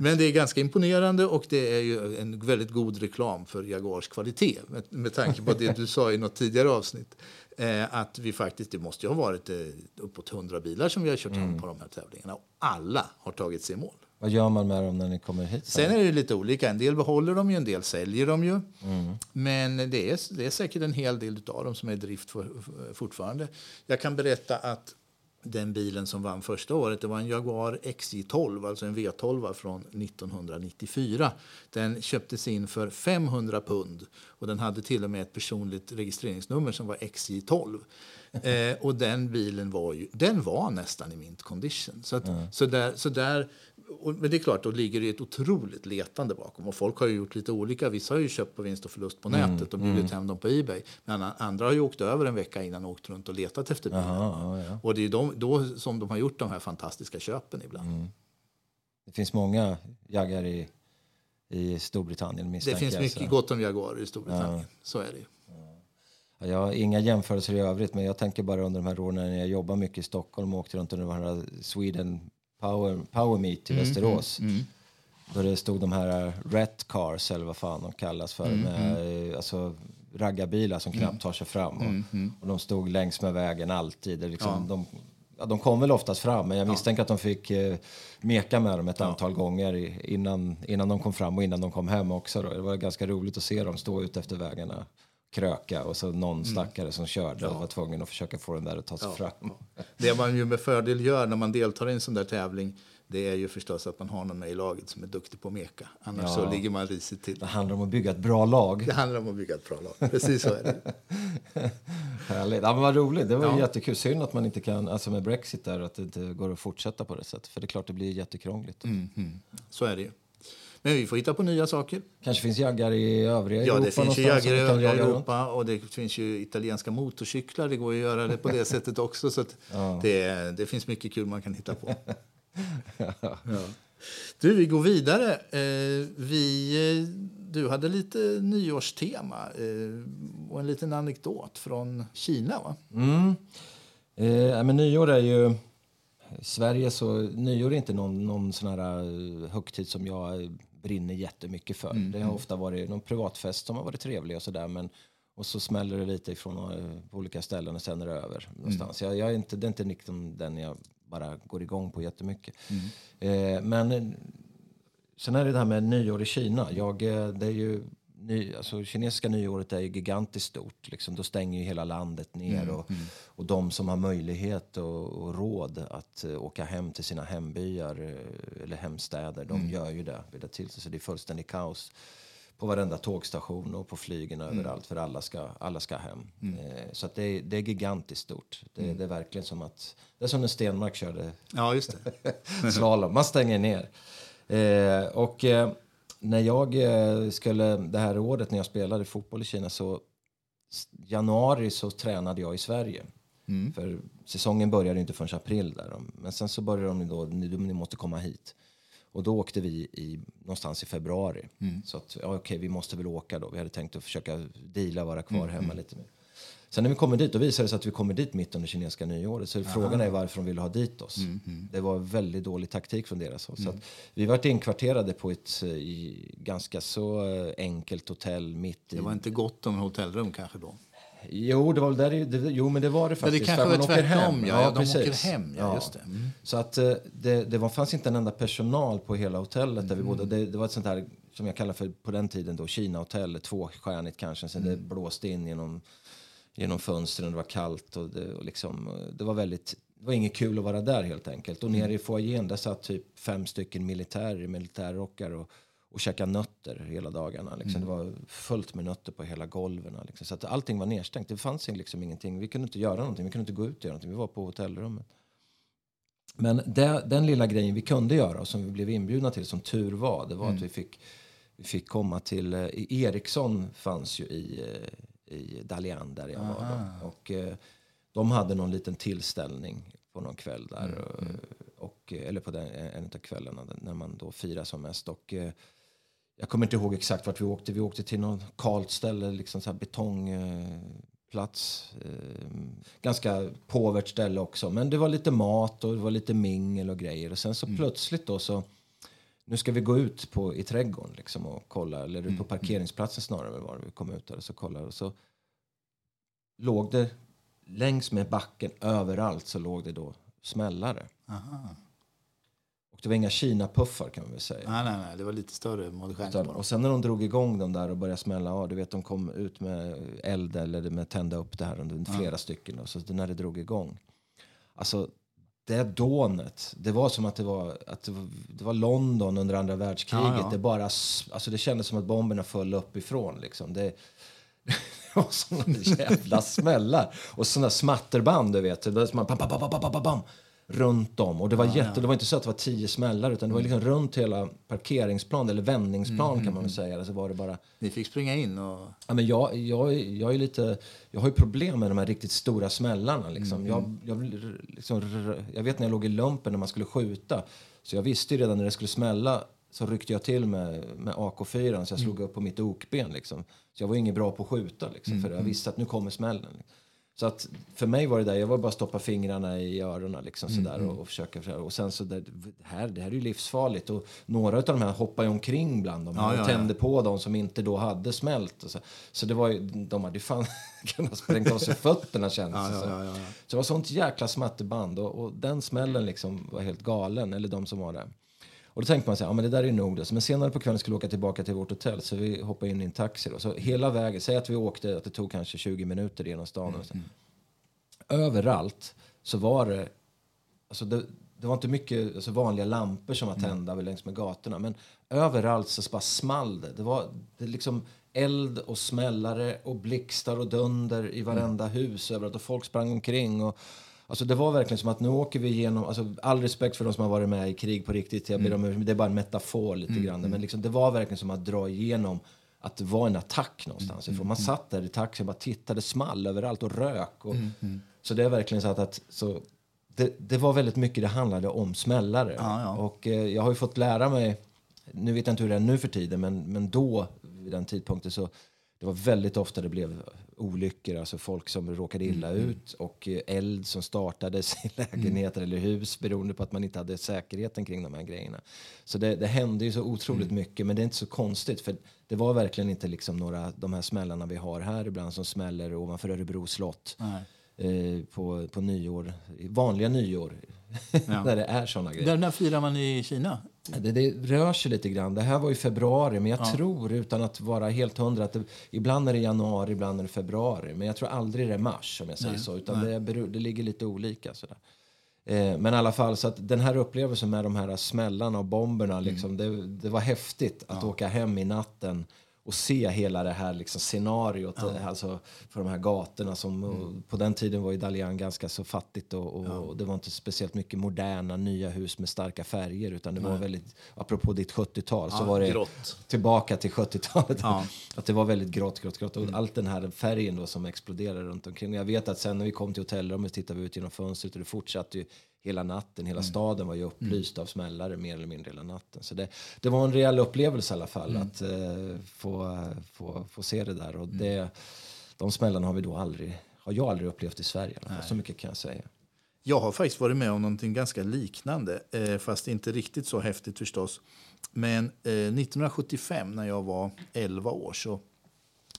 Men det är ganska imponerande och det är ju en väldigt god reklam för Jaguars kvalitet med, med tanke på det du sa i något tidigare avsnitt. Eh, att vi faktiskt, det måste ju ha varit eh, uppåt 100 bilar som vi har kört mm. hem på de här tävlingarna. Och alla har tagit sig i mål. Vad gör man med dem när ni kommer hit? Sen är det lite olika. En del behåller dem ju, en del säljer dem ju. Mm. Men det är, det är säkert en hel del av dem som är i drift för, för, fortfarande. Jag kan berätta att den bilen som vann första året det var en Jaguar XJ12, alltså en V12 från 1994. Den köptes in för 500 pund och den hade till och med ett personligt registreringsnummer som var XJ12. eh, och den bilen var, ju, den var nästan i mint condition. Så, att, mm. så, där, så där men det är klart, då ligger det ett otroligt letande bakom. Och folk har ju gjort lite olika. Vissa har ju köpt på vinst och förlust på mm, nätet och bjudit mm. hem dem på Ebay. Men andra har ju åkt över en vecka innan och åkt runt och letat efter bilarna. Ja, ja. Och det är de, då som de har gjort de här fantastiska köpen ibland. Mm. Det finns många jaggar i, i Storbritannien Det finns mycket så. gott om jaguarer i Storbritannien. Ja. Så är det ju. Jag har inga jämförelser i övrigt, men jag tänker bara under de här åren när jag jobbar mycket i Stockholm och åkte runt under de här Sweden Power, Power Meet i mm, Västerås. Mm, mm. Då det stod de här Ret Cars, eller vad fan de kallas för, mm, med mm. alltså, raggarbilar som knappt tar sig fram. Och, och de stod längs med vägen alltid. Det liksom, ja. de, ja, de kom väl oftast fram, men jag misstänker ja. att de fick eh, meka med dem ett ja. antal gånger innan, innan de kom fram och innan de kom hem också. Då. Det var ganska roligt att se dem stå ut efter vägarna kröka och så någon mm. stackare som körde och var tvungen att försöka få den där att ta sig ja. fram. Det man ju med fördel gör när man deltar i en sån där tävling det är ju förstås att man har någon med i laget som är duktig på att meka. Annars ja. så ligger man risigt till. Det handlar om att bygga ett bra lag. Det handlar om att bygga ett bra lag. Precis så är det. <laughs> Härligt. Ja, men vad roligt. Det var ja. jättekul. Synd att man inte kan, alltså med Brexit där, att det inte går att fortsätta på det sättet. För det är klart det blir jättekrångligt. Mm, mm. Så är det ju. Men vi får hitta på nya saker. kanske finns jaggar i övriga Europa? Ja, det finns ju jaggar i övriga Europa och det finns ju italienska motorcyklar. Det går att göra det på det <laughs> sättet också. Så ja. det, det finns mycket kul man kan hitta på. <laughs> ja. Du, vi går vidare. Eh, vi, eh, du hade lite nyårstema eh, och en liten anekdot från Kina, va? Mm. Eh, men nyår är ju Sverige så nyår är inte någon, någon sån här högtid som jag brinner jättemycket för. Mm. Det har mm. ofta varit någon privatfest som har varit trevlig och sådär men och så smäller det lite ifrån eh, olika ställen och sen är det över någonstans. Mm. Jag, jag, är inte, det är inte liksom den jag bara går igång på jättemycket. Mm. Eh, men sen är det det här med nyår i Kina. Jag, eh, det är ju ny, alltså, kinesiska nyåret är ju gigantiskt stort. Liksom, då stänger ju hela landet ner. Mm, och, mm. och de som har möjlighet och, och råd att uh, åka hem till sina hembyar uh, eller hemstäder, de mm. gör ju det. Vill det till. Så det är fullständigt kaos på varenda tågstation och på flygen mm. överallt för alla ska, alla ska hem. Eh, så det, är, det är gigantiskt stort. Det, mm. det, är verkligen som att, det är som när Stenmark körde ja, just det. <laughs> slalom. Man stänger ner. Och när jag eh, skulle, det här året när jag spelade fotboll i Kina så januari så tränade jag i Sverige. Mm. För säsongen började inte förrän april där. Men sen så började de då, ni, ni måste komma hit. Och då åkte vi i, någonstans i februari. Mm. Så att, ja, okej, vi måste väl åka då. Vi hade tänkt att försöka deala, vara kvar mm. hemma mm. lite mer. Sen när vi kommer dit, då visade det sig att vi kommer dit mitt under kinesiska nyåret. Så Aha. frågan är varför de ville ha dit oss. Mm, mm. Det var väldigt dålig taktik från deras håll. Mm. Så vi var inkvarterade på ett eh, ganska så eh, enkelt hotell mitt i... Det var inte gott om hotellrum kanske då? Jo, det var där, det, jo, men det var det faktiskt. Ja, det kanske var tvärtom, ja. ja, de precis. åker hem, ja, just det. Mm. Så att eh, det, det var, fanns inte en enda personal på hela hotellet där vi bodde. Det, det var ett sånt här, som jag kallar för på den tiden då, Kina-hotell, tvåstjärnigt kanske. Sen mm. det blåste in genom genom fönstren, det var kallt och det, och liksom, det var väldigt det var inget kul att vara där helt enkelt. Och nere i foajén där satt typ fem stycken militärer i militärrockar och, och käkade nötter hela dagarna. Liksom. Mm. Det var fullt med nötter på hela golven. Liksom. Så att allting var nedstängt. Det fanns liksom ingenting. Vi kunde inte göra någonting. Vi kunde inte gå ut och göra någonting. Vi var på hotellrummet. Men det, den lilla grejen vi kunde göra och som vi blev inbjudna till som tur var, det var mm. att vi fick, vi fick komma till, eh, Ericsson fanns ju i, eh, i Dalian där jag Aha. var. Då. Och, eh, de hade någon liten tillställning på någon kväll där. Mm. Och, eller på den, en av kvällarna när man då firar som mest. Och, jag kommer inte ihåg exakt vart vi åkte. Vi åkte till något kalt ställe, liksom så här betongplats. Eh, ganska påvert ställe också. Men det var lite mat och det var lite mingel och grejer. Och sen så mm. plötsligt då så nu ska vi gå ut på, i trädgården liksom och kolla, eller ut på mm. parkeringsplatsen snarare var vi kom ut där och så kollade. Och så låg det längs med backen överallt så låg det då smällare. Aha. Och det var inga Kina-puffar kan man väl säga. Nej, nej, nej. Det var lite större Utan, Och sen när de drog igång dem där och började smälla, ja, du vet de kom ut med eld eller med tända upp det här flera ja. stycken. Då, så när det drog igång. Alltså det dånet, det var som att det var, att det var, det var London under andra världskriget. Ja, ja. Det, bara, alltså det kändes som att bomberna föll uppifrån. Liksom. Det, <laughs> det var såna jävla smällar. Och såna smatterband, du vet. Det som bam, bam, bam, bam, bam, bam runt om. Och det var, ja, jätte, ja. det var inte så att det var tio smällar utan det var liksom runt hela parkeringsplan eller vändningsplan mm, kan man väl mm, säga. Så var det bara... Ni fick springa in och... Ja, men jag, jag, jag, är lite, jag har ju problem med de här riktigt stora smällarna. Liksom. Mm. Jag, jag, liksom, jag vet när jag låg i lumpen när man skulle skjuta. Så jag visste ju redan när det skulle smälla så ryckte jag till med, med AK4 så jag mm. slog upp på mitt okben. Liksom. Så jag var inget bra på att skjuta liksom, mm. för jag mm. visste att nu kommer smällen. Så att för mig var det där, jag var bara stoppa fingrarna i öronen liksom mm, sådär mm. och, och försöka. Och sen så där, det här, det här är ju livsfarligt och några av de här hoppade omkring bland dem ja, och tände ja. på dem som inte då hade smält. Och så. så det var ju, de hade ju fan <laughs> kunnat sprängt av sig fötterna kändes ja, så. Ja, så det var sånt jäkla smatterband och, och den smällen liksom var helt galen, eller de som var där. Och då tänkte man sig, ja men det där är nog det. Men senare på kvällen skulle vi åka tillbaka till vårt hotell så vi hoppade in i en taxi. Då. Så hela vägen, säg att vi åkte, att det tog kanske 20 minuter genom stan. Och så. Mm. Överallt så var det, alltså det, det var inte mycket alltså vanliga lampor som var mm. tända mm. längs med gatorna. Men överallt så bara small det. Det var det liksom eld och smällare och blixtar och dunder i varenda mm. hus överallt. Och folk sprang omkring. Och, Alltså det var verkligen som att nu åker vi igenom, alltså all respekt för de som har varit med i krig på riktigt, jag ber mm. om, det är bara en metafor lite mm. grann, men mm. liksom, det var verkligen som att dra igenom att det var en attack någonstans mm. ifrån. Man mm. satt där i taxin och bara tittade, small överallt och rök. Och, mm. Så det är verkligen så att, att så, det, det, var väldigt mycket det handlade om smällare. Ja, ja. Och eh, jag har ju fått lära mig, nu vet jag inte hur det är nu för tiden, men, men då, vid den tidpunkten, så det var väldigt ofta det blev olyckor, alltså folk som råkade illa mm. ut och eh, eld som startades <laughs> i lägenheter mm. eller hus beroende på att man inte hade säkerheten kring de här grejerna. Så det, det hände ju så otroligt mm. mycket, men det är inte så konstigt för det var verkligen inte liksom några de här smällarna vi har här ibland som smäller ovanför Örebro slott. Eh, på, på nyår, vanliga nyår, <laughs> ja. när det är såna grejer. När firar man i Kina? Det, det, rör sig lite grann. Det här var i februari, men jag ja. tror utan att vara helt hundra att det, ibland är det januari, ibland är det februari. Men jag tror aldrig det är mars om jag säger Nej. så, utan det, det, ligger lite olika sådär. Eh, men i alla fall, så att den här upplevelsen med de här smällarna och bomberna, mm. liksom, det, det, var häftigt att ja. åka hem i natten och se hela det här liksom scenariot ja. alltså, för de här gatorna. Som, mm. På den tiden var ju Dalian ganska så fattigt och, och, ja. och, det var inte speciellt mycket moderna nya hus med starka färger utan det Nej. var väldigt, apropå ditt 70-tal ja, så var det grått. tillbaka till 70-talet. <laughs> Att det var väldigt grått, grått, grått och mm. allt den här färgen då som exploderade runt omkring. Jag vet att sen när vi kom till hotellrummet tittade vi ut genom fönstret och det fortsatte ju hela natten. Hela mm. staden var ju upplyst mm. av smällare mer eller mindre hela natten. Så det, det var en rejäl upplevelse i alla fall mm. att uh, få, få, få se det där. Och mm. det, de smällarna har vi då aldrig, har jag aldrig upplevt i Sverige. Så mycket kan jag säga. Jag har faktiskt varit med om någonting ganska liknande, eh, fast inte riktigt så häftigt förstås. Men eh, 1975 när jag var 11 år så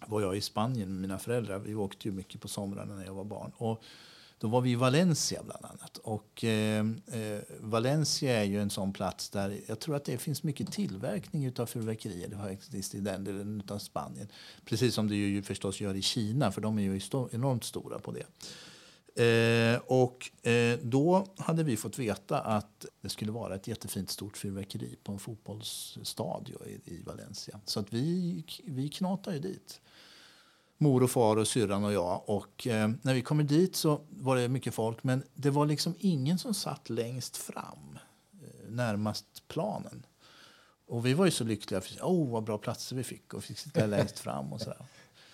var jag i Spanien med mina föräldrar. Vi åkte ju mycket på somrarna när jag var barn. Och då var vi i Valencia bland annat. Och, eh, eh, Valencia är ju en sån plats där jag tror att det finns mycket tillverkning av fyrverkerier. Det faktiskt i den delen av Spanien. Precis som det ju förstås gör i Kina, för de är ju enormt stora på det. Eh, och eh, då hade vi fått veta att det skulle vara ett jättefint stort fyrverkeri på en fotbollsstadion i, i Valencia. Så att vi, vi knatade ju dit mor och far och syrran och jag. Och eh, när vi kommer dit så var det mycket folk, men det var liksom ingen som satt längst fram, eh, närmast planen. Och vi var ju så lyckliga, för oh, vad bra platser vi fick och fick sitta längst fram och sådär.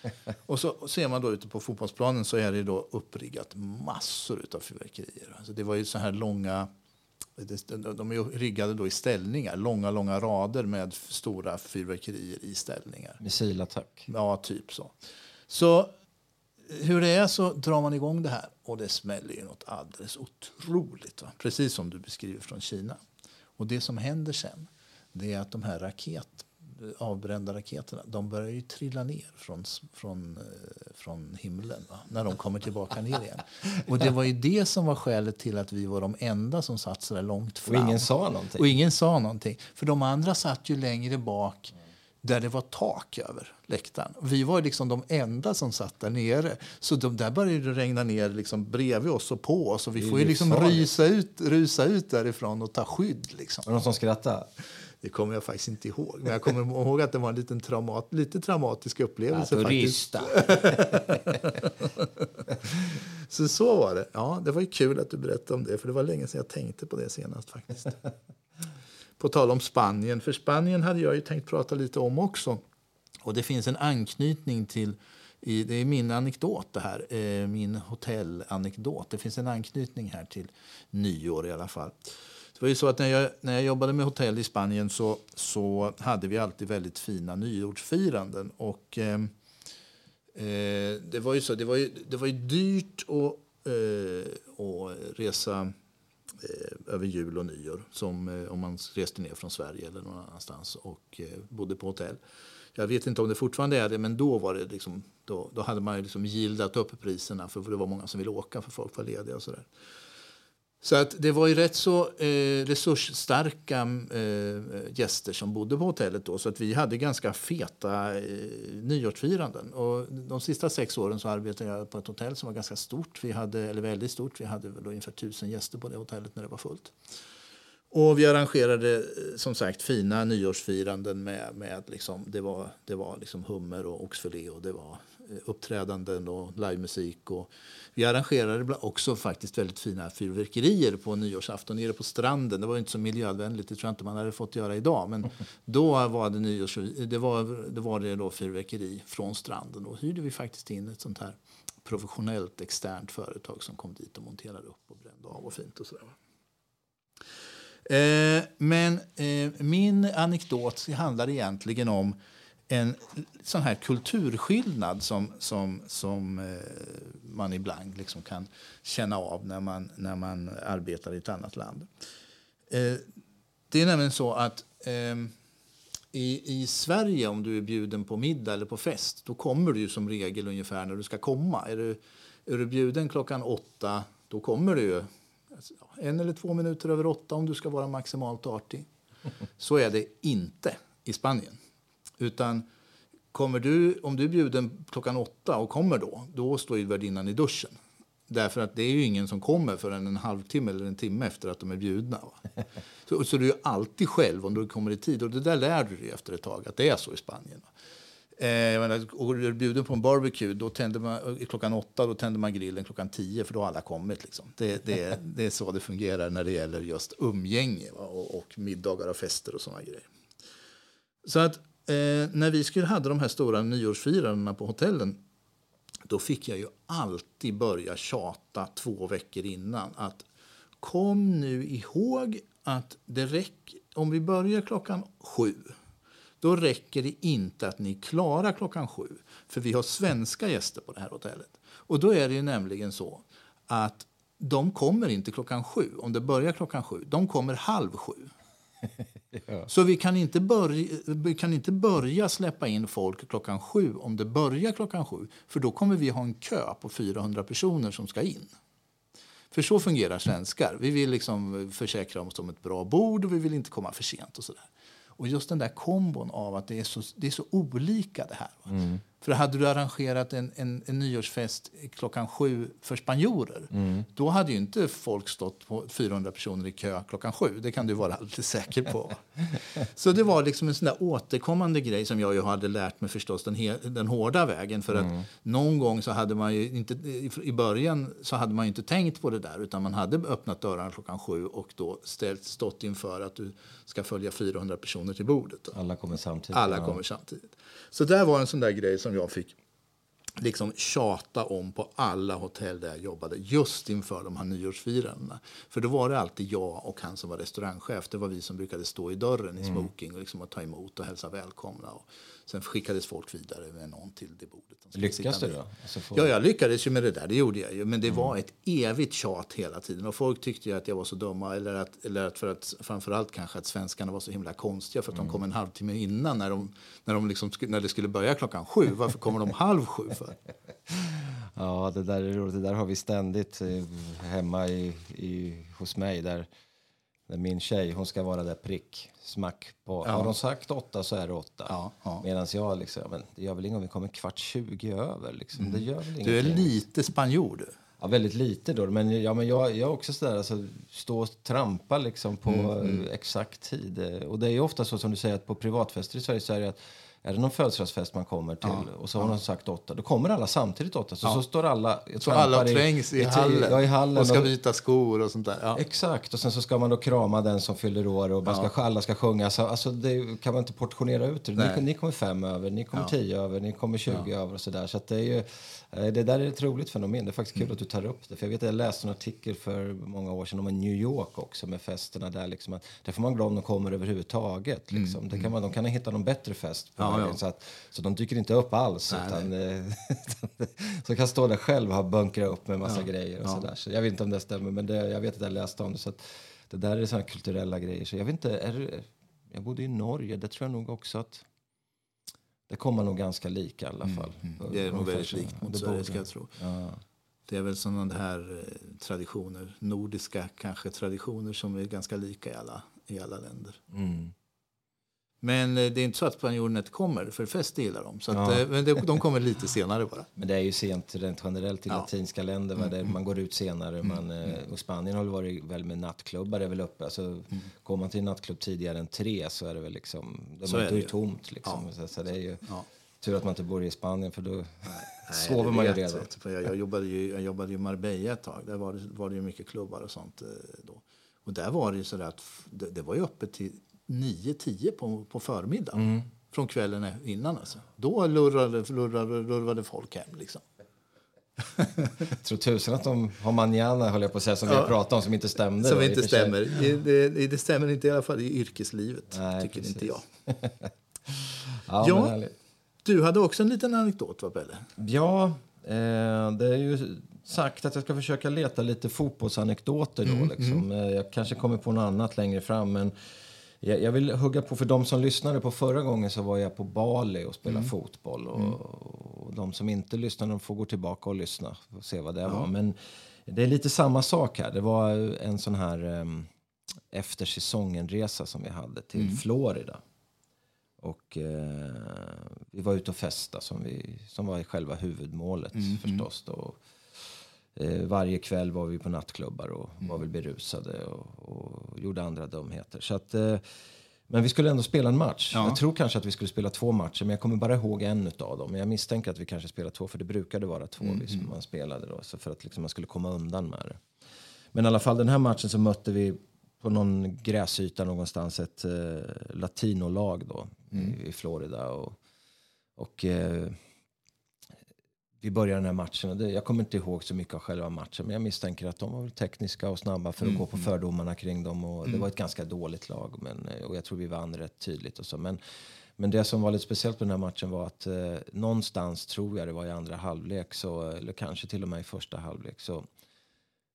<laughs> Och så ser man då ute på fotbollsplanen så är det då uppriggat massor av fyrverkerier. Alltså det var ju så här långa... De är riggade då i ställningar, långa, långa rader med stora fyrverkerier i ställningar. Missilattack. Ja, typ så. Så hur det är så drar man igång det här och det smäller ju något alldeles otroligt. Va? Precis som du beskriver från Kina. Och det som händer sen det är att de här raket, avbrända raketerna de börjar ju trilla ner från, från, eh, från himlen va? när de kommer tillbaka ner igen. Och det var ju det som var skälet till att vi var de enda som satt så där långt fram. Och ingen sa någonting. Och ingen sa någonting. För de andra satt ju längre bak där det var tak över läktaren. Vi var liksom de enda som satt där nere. Så de där började regna ner liksom bredvid oss och på oss. Och vi får ju liksom rysa ut, rusa ut därifrån och ta skydd. Liksom. Var det någon som skrattade? Det kommer jag faktiskt inte ihåg. Men jag kommer ihåg att det var en liten traumat, lite traumatisk upplevelse. Ja, faktiskt. <laughs> så så var det. Ja, det var kul att du berättade om det. För det var länge sedan jag tänkte på det senast faktiskt. På tal om Spanien. För Spanien hade jag ju tänkt prata lite om också. Och det finns en anknytning till i, det är min anekdot det här, eh, min hotellanekdot. Det finns en anknytning här till nyår i alla fall. Det var ju så att när jag, när jag jobbade med hotell i Spanien så, så hade vi alltid väldigt fina nyårsfiranden. Och, eh, eh, det var ju så, det var ju, det var ju dyrt att, eh, att resa Eh, över jul och nyår som eh, om man reste ner från Sverige eller någon annanstans och eh, bodde på hotell. Jag vet inte om det fortfarande är det, men då var det liksom, då, då hade man ju liksom gildat upp priserna för det var många som ville åka för folk var lediga och sådär. Så att det var ju rätt så eh, resursstarka eh, gäster som bodde på hotellet då. Så att vi hade ganska feta eh, nyårsfiranden. Och de sista sex åren så arbetade jag på ett hotell som var ganska stort. Vi hade, eller väldigt stort. Vi hade väl ungefär tusen gäster på det hotellet när det var fullt. Och vi arrangerade eh, som sagt fina nyårsfiranden med, med liksom, det var, det var liksom hummer och oxfilé och det var uppträdanden och livemusik. Och vi arrangerade också faktiskt väldigt fina fyrverkerier på nyårsafton nere på stranden. Det var inte så miljövänligt, det tror jag inte man hade fått göra idag. Men <laughs> då var det, nyårs, det, var, det, var det då fyrverkeri från stranden. Då hyrde vi faktiskt in ett sånt här professionellt externt företag som kom dit och monterade upp och brände av och fint och sådär. Eh, men eh, min anekdot handlar egentligen om en sån här kulturskillnad som, som, som eh, man ibland liksom kan känna av när man, när man arbetar i ett annat land. Eh, det är nämligen så att eh, i, i Sverige, om du är bjuden på middag eller på fest, då kommer du ju som regel ungefär när du ska komma. Är du, är du bjuden klockan åtta, då kommer du ju alltså, en eller två minuter över åtta om du ska vara maximalt artig. Så är det inte i Spanien. Utan kommer du, om du är bjuden klockan åtta och kommer då, då står ju värdinnan i duschen. Därför att det är ju ingen som kommer förrän en halvtimme eller en timme efter att de är bjudna. <laughs> Så, så, du är alltid själv om du kommer i tid. Och det där lär du dig efter ett tag att det är så i Spanien. Va? Eh, menar, och är du bjuden på en barbecue då tänder man, klockan åtta då tänder man grillen klockan tio för då har alla kommit. Liksom. Det, det, <laughs> det är så det fungerar när det gäller just umgänge va? Och, och middagar och fester och såna grejer. Så att eh, när vi skulle hade de här stora nyårsfirandena på hotellen då fick jag ju alltid börja tjata två veckor innan att kom nu ihåg att det räcker om vi börjar klockan sju då räcker det inte att ni klarar klockan sju. För vi har svenska gäster på det här hotellet. Och då är det ju nämligen så att de kommer inte klockan sju, om det börjar klockan sju. De kommer halv sju ja. Så vi kan, inte börja, vi kan inte börja släppa in folk klockan sju om det börjar klockan sju. För då kommer vi ha en kö på 400 personer som ska in. För så fungerar svenskar. Vi vill liksom försäkra oss om ett bra bord och vi vill inte komma för sent. och sådär. Och just den där kombon av att det är så, det är så olika det här. Mm. För hade du arrangerat en, en, en nyårsfest klockan sju för spanjorer mm. då hade ju inte folk stått på 400 personer i kö klockan sju. Det kan du vara alldeles säker på. <laughs> så det var liksom en sån återkommande grej som jag ju hade lärt mig förstås den, he, den hårda vägen. För mm. att någon gång så hade man ju inte, i början så hade man inte tänkt på det där utan man hade öppnat dörrarna klockan sju och då ställt, stått inför att du ska följa 400 personer till bordet. Alla kommer samtidigt. Alla kommer samtidigt. Så där var en sån där grej som jag fick liksom tjata om på alla hotell där jag jobbade just inför de här nyårsfirandena. För då var det alltid jag och han som var restaurangchef. Det var vi som brukade stå i dörren i smoking och, liksom och ta emot och hälsa välkomna. Och sen skickades folk vidare med någon till det bordet. De sitta du då? Alltså få- Ja, jag lyckades ju med det där. Det gjorde jag ju. Men det var ett evigt tjat hela tiden. Och folk tyckte ju att jag var så dumma. Eller att, eller att för att framförallt kanske att svenskarna var så himla konstiga för att de kom en halvtimme innan när, de, när, de liksom, när det skulle börja klockan sju. Varför kommer de halv sju <laughs> för? Ja, det där är roligt. Det där har vi ständigt eh, hemma i, i, hos mig. Där, där min tjej, hon ska vara där prick, smack på. Har de sagt åtta så är det åtta. Ja, ja. Medan jag liksom, men det gör väl inget om vi kommer kvart 20 över. Liksom. Det gör väl Mm. Du är lite spanjor du. Ja, väldigt lite då. Men, ja, men jag, jag är också sådär, alltså, stå och trampa liksom på Mm, eh, exakt tid. Och det är ju ofta så som du säger att på privatfester i Sverige så är det att är det någon födelsedagsfest man kommer till och så har någon sagt åtta, då kommer alla samtidigt åtta. Så, så står alla Så alla trängs i, i, hallen, Ja, i hallen. och ska och- byta skor och sånt där. Ja. Exakt, och sen så ska man då krama den som fyller år och man ska, alla ska sjunga. Så, alltså det kan man inte portionera ut det. Ni, ni kommer fem över, ni kommer tio över, ni kommer 20 över och sådär. Så att det är ju, det där är ett roligt fenomen. Det är faktiskt kul Mm. att du tar upp det. För jag vet att jag läste en artikel för många år sedan om New York också med festerna där liksom att där får man glad om de kommer överhuvudtaget. Liksom. Det kan man, de kan hitta någon bättre fest på Mm, Ja, vägen, ja. Så, att, så de dyker inte upp alls. utan, eh, <laughs> så kan stå där själv och bunkra upp med massa grejer och sådär. Så jag vet inte om det stämmer men det, jag vet att jag läste om det. Så att, det där är såna kulturella grejer. Så jag vet inte, är jag bodde i Norge, det tror jag nog också att det kommer nog ganska lika i alla fall. Det är nog väldigt likt mot Det Sverige ska jag tro. Ja. Det är väl sådana här eh, traditioner, nordiska kanske traditioner som är ganska lika i alla, i alla länder. Mm. Men eh, det är inte så att spanjorerna kommer, för fest gillar de. Så att, Ja. eh, men de kommer lite senare bara. Men det är ju sent rent generellt i Ja. latinska länder. Va? Där man går ut senare. Man, eh, och Spanien har varit väl med nattklubbar är väl uppe. Alltså, Går man till en nattklubb tidigare än tre så är det väl liksom, det Så är, det ju. tomt. Liksom. Så, så det är ju Ja. tur att man inte bor i Spanien för då Nej, <laughs> sover man ju redan. jag. För jag, jag, jobbade ju, jag jobbade i Marbella ett tag. Där var det, var det ju mycket klubbar och sånt. Då. Och där var det ju så där att det, det var ju öppet till 9-10 på, på förmiddagen. Mm. Från kvällen innan alltså. Då lurrade, lurrade, lurrade folk hem liksom. Tror tusen att de har manana, höll jag på att säga, som vi har pratat om, som inte stämde. Som då, inte stämmer. I- Det, det stämmer inte i alla fall i yrkeslivet. Nej, tycker precis. inte jag. <laughs> Ja, Ja. Du hade också en liten anekdot va Pelle? Ja, eh, det är ju sagt att jag ska försöka leta lite fotbollsanekdoter då. liksom. Eh, Jag kanske kommer på något annat längre fram. Men jag, jag vill hugga på, för de som lyssnade på förra gången så var jag på Bali och spelade fotboll. Och, och de som inte lyssnade de får gå tillbaka och lyssna och se vad det var. Men det är lite samma sak här. Det var en sån här um, efter säsongen-resa som vi hade till Florida. Och eh, vi var ute och festa som, vi, som var själva huvudmålet förstås. Då. Eh, varje kväll var vi på nattklubbar och var väl berusade och, och gjorde andra dumheter. Så att, eh, men vi skulle ändå spela en match. Ja. Jag tror kanske att vi skulle spela två matcher men jag kommer bara ihåg en av dem. Men jag misstänker att vi kanske spelade två för det brukade vara två vi som man spelade då. Så för att liksom man skulle komma undan med det. Men i alla fall den här matchen så mötte vi på någon gräsyta någonstans ett eh, latinolag då i, i Florida. Och, och eh, vi började den här matchen. Det, jag kommer inte ihåg så mycket av själva matchen. Men jag misstänker att de var väl tekniska och snabba för att gå på fördomarna kring dem. Och Det var ett ganska dåligt lag. Men, eh, och jag tror vi vann rätt tydligt. Och så. Men, men det som var lite speciellt på den här matchen var att eh, någonstans, tror jag det var i andra halvlek, så, eller kanske till och med i första halvlek, så,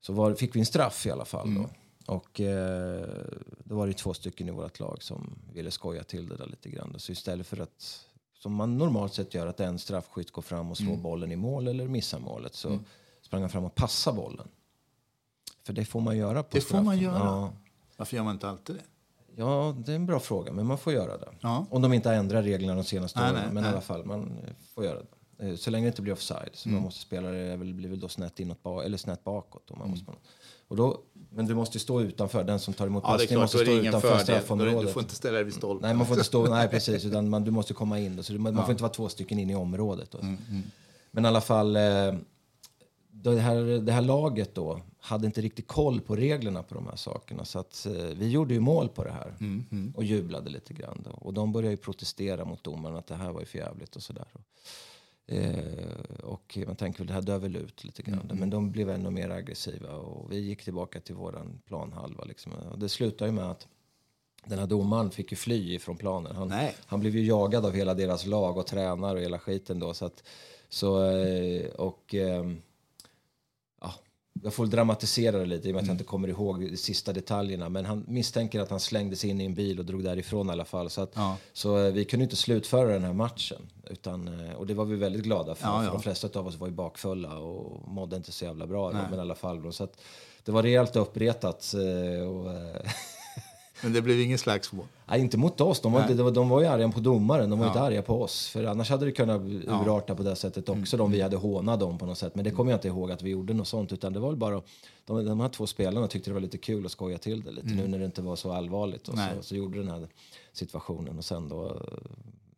så var, fick vi en straff i alla fall. Då. Och eh, då var det två stycken i vårt lag som ville skoja till det där lite grann. Så istället för att, som man normalt sett gör, att en straffskytt går fram och slår bollen i mål eller missar målet, så sprang han fram och passade bollen. För det får man göra på Det får man straffen. göra. Ja. Varför gör man inte alltid det? Ja, det är en bra fråga, men man får göra det. Ja. Om de inte har ändrat reglerna de senaste Nej, åren. nej, men nej. i alla fall, man får göra det. Eh, Så länge det inte blir offside. Så man måste spela det, väl- blir väl då snett inåt, eller snett bakåt. Och man måste, och då, men du måste ju stå utanför, den som tar emot Ja, passningen måste Då stå utanför. Då straffområdet. Du får inte ställa dig vid stolpen. Nej, man får inte stå, <laughs> nej precis, utan man, du måste komma in. Då, så man får inte vara två stycken in i området. Då. Men i alla fall, eh, det här, det här laget då hade inte riktigt koll på reglerna på de här sakerna. Så att, eh, vi gjorde ju mål på det här och jublade lite grann. Då. Och de började ju protestera mot domaren att det här var ju för jävligt och sådär. Eh, och man tänker väl det här dör väl ut lite grann. Mm. Men de blev ännu mer aggressiva och vi gick tillbaka till våran planhalva. Liksom. Och det slutade ju med att den här domaren fick ju fly ifrån planen. Han, han blev ju jagad av hela deras lag och tränare och hela skiten då. Så att, så, eh, och, ehm, ja, jag får dramatisera det lite i och med att jag inte kommer ihåg de sista detaljerna. Men han misstänker att han slängde sig in i en bil och drog därifrån i alla fall. Så, att, Ja. så eh, vi kunde inte slutföra den här matchen. Utan, eh, och det var vi väldigt glada för. Ja, för ja. de flesta av oss var ju bakfulla och mådde inte så jävla bra. Nej. men i alla fall. Så att, det var rejält uppretat. eh, Och, <laughs> Men det blev ingen slagsmål. Nej, inte mot oss. De var, inte, de, var- de var ju arga på domaren, de var Ja. inte arga på oss. För annars hade det kunnat Ja. Mm. urarta på det sättet också, de vi hade hånat dem på något sätt. Men det kommer jag inte ihåg att vi gjorde något sånt, utan det var bara de, de här två spelarna tyckte det var lite kul att skoja till det lite nu när det inte var så allvarligt. Och Mm. Så, så gjorde den här situationen och sen då eh,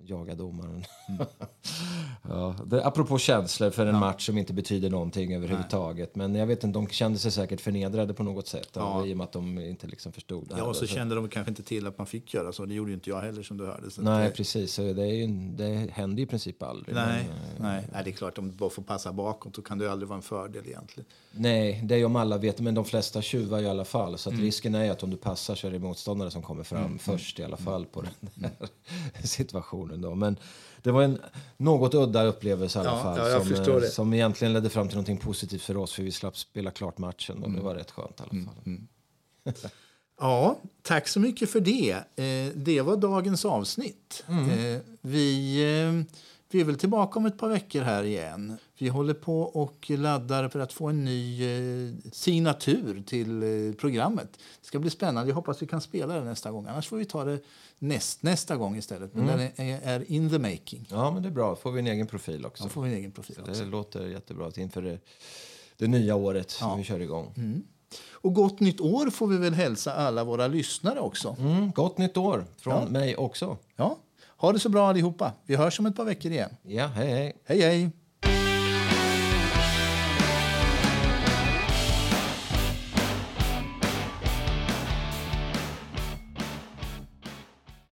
jaga domaren. <laughs> Mm. ja, det, apropå känslor för en match som inte betyder någonting överhuvudtaget. Men jag vet inte, de kände sig säkert förnedrade på något sätt. Ja. I och med att de inte liksom förstod det här. Ja, och så Så- kände de kanske inte till att man fick göra så. Det gjorde inte jag heller som du hörde. Så Nej, det- precis. Så det, är ju, det händer i princip aldrig. Nej, Men, eh, nej. nej, det är klart, om du bara får passa bakåt då kan det aldrig vara en fördel egentligen. nej, det är om alla vet, men de flesta tjuvar i alla fall. Så Mm. risken är att om du passar så är det motståndare som kommer fram först i alla fall på den Mm. <laughs> situationen. Då. Men det var en något udda upplevelse i alla Ja, fall. ja, jag som, förstår eh, det. som egentligen ledde fram till något positivt för oss, för vi slapp spela klart matchen. Och Mm. det var rätt skönt i alla fall. <laughs> Ja, tack så mycket för det. Eh, det var dagens avsnitt. Eh, vi, eh, vi är väl tillbaka om ett par veckor här igen. Vi håller på och laddar för att få en ny eh, signatur till eh, programmet. Det ska bli spännande. Jag hoppas vi kan spela det nästa gång. Annars får vi ta det näst, nästa gång istället. Men den är, är in the making. Ja, men det är bra. får vi en egen profil också. Då får vi en egen profil också. Det låter jättebra inför det, det nya året Ja. vi kör igång. Och gott nytt år får vi väl hälsa alla våra lyssnare också. Mm, gott nytt år från Ja. mig också. Ja, ha det så bra allihopa. Vi hörs om ett par veckor igen. Ja, hej hej. Hej hej!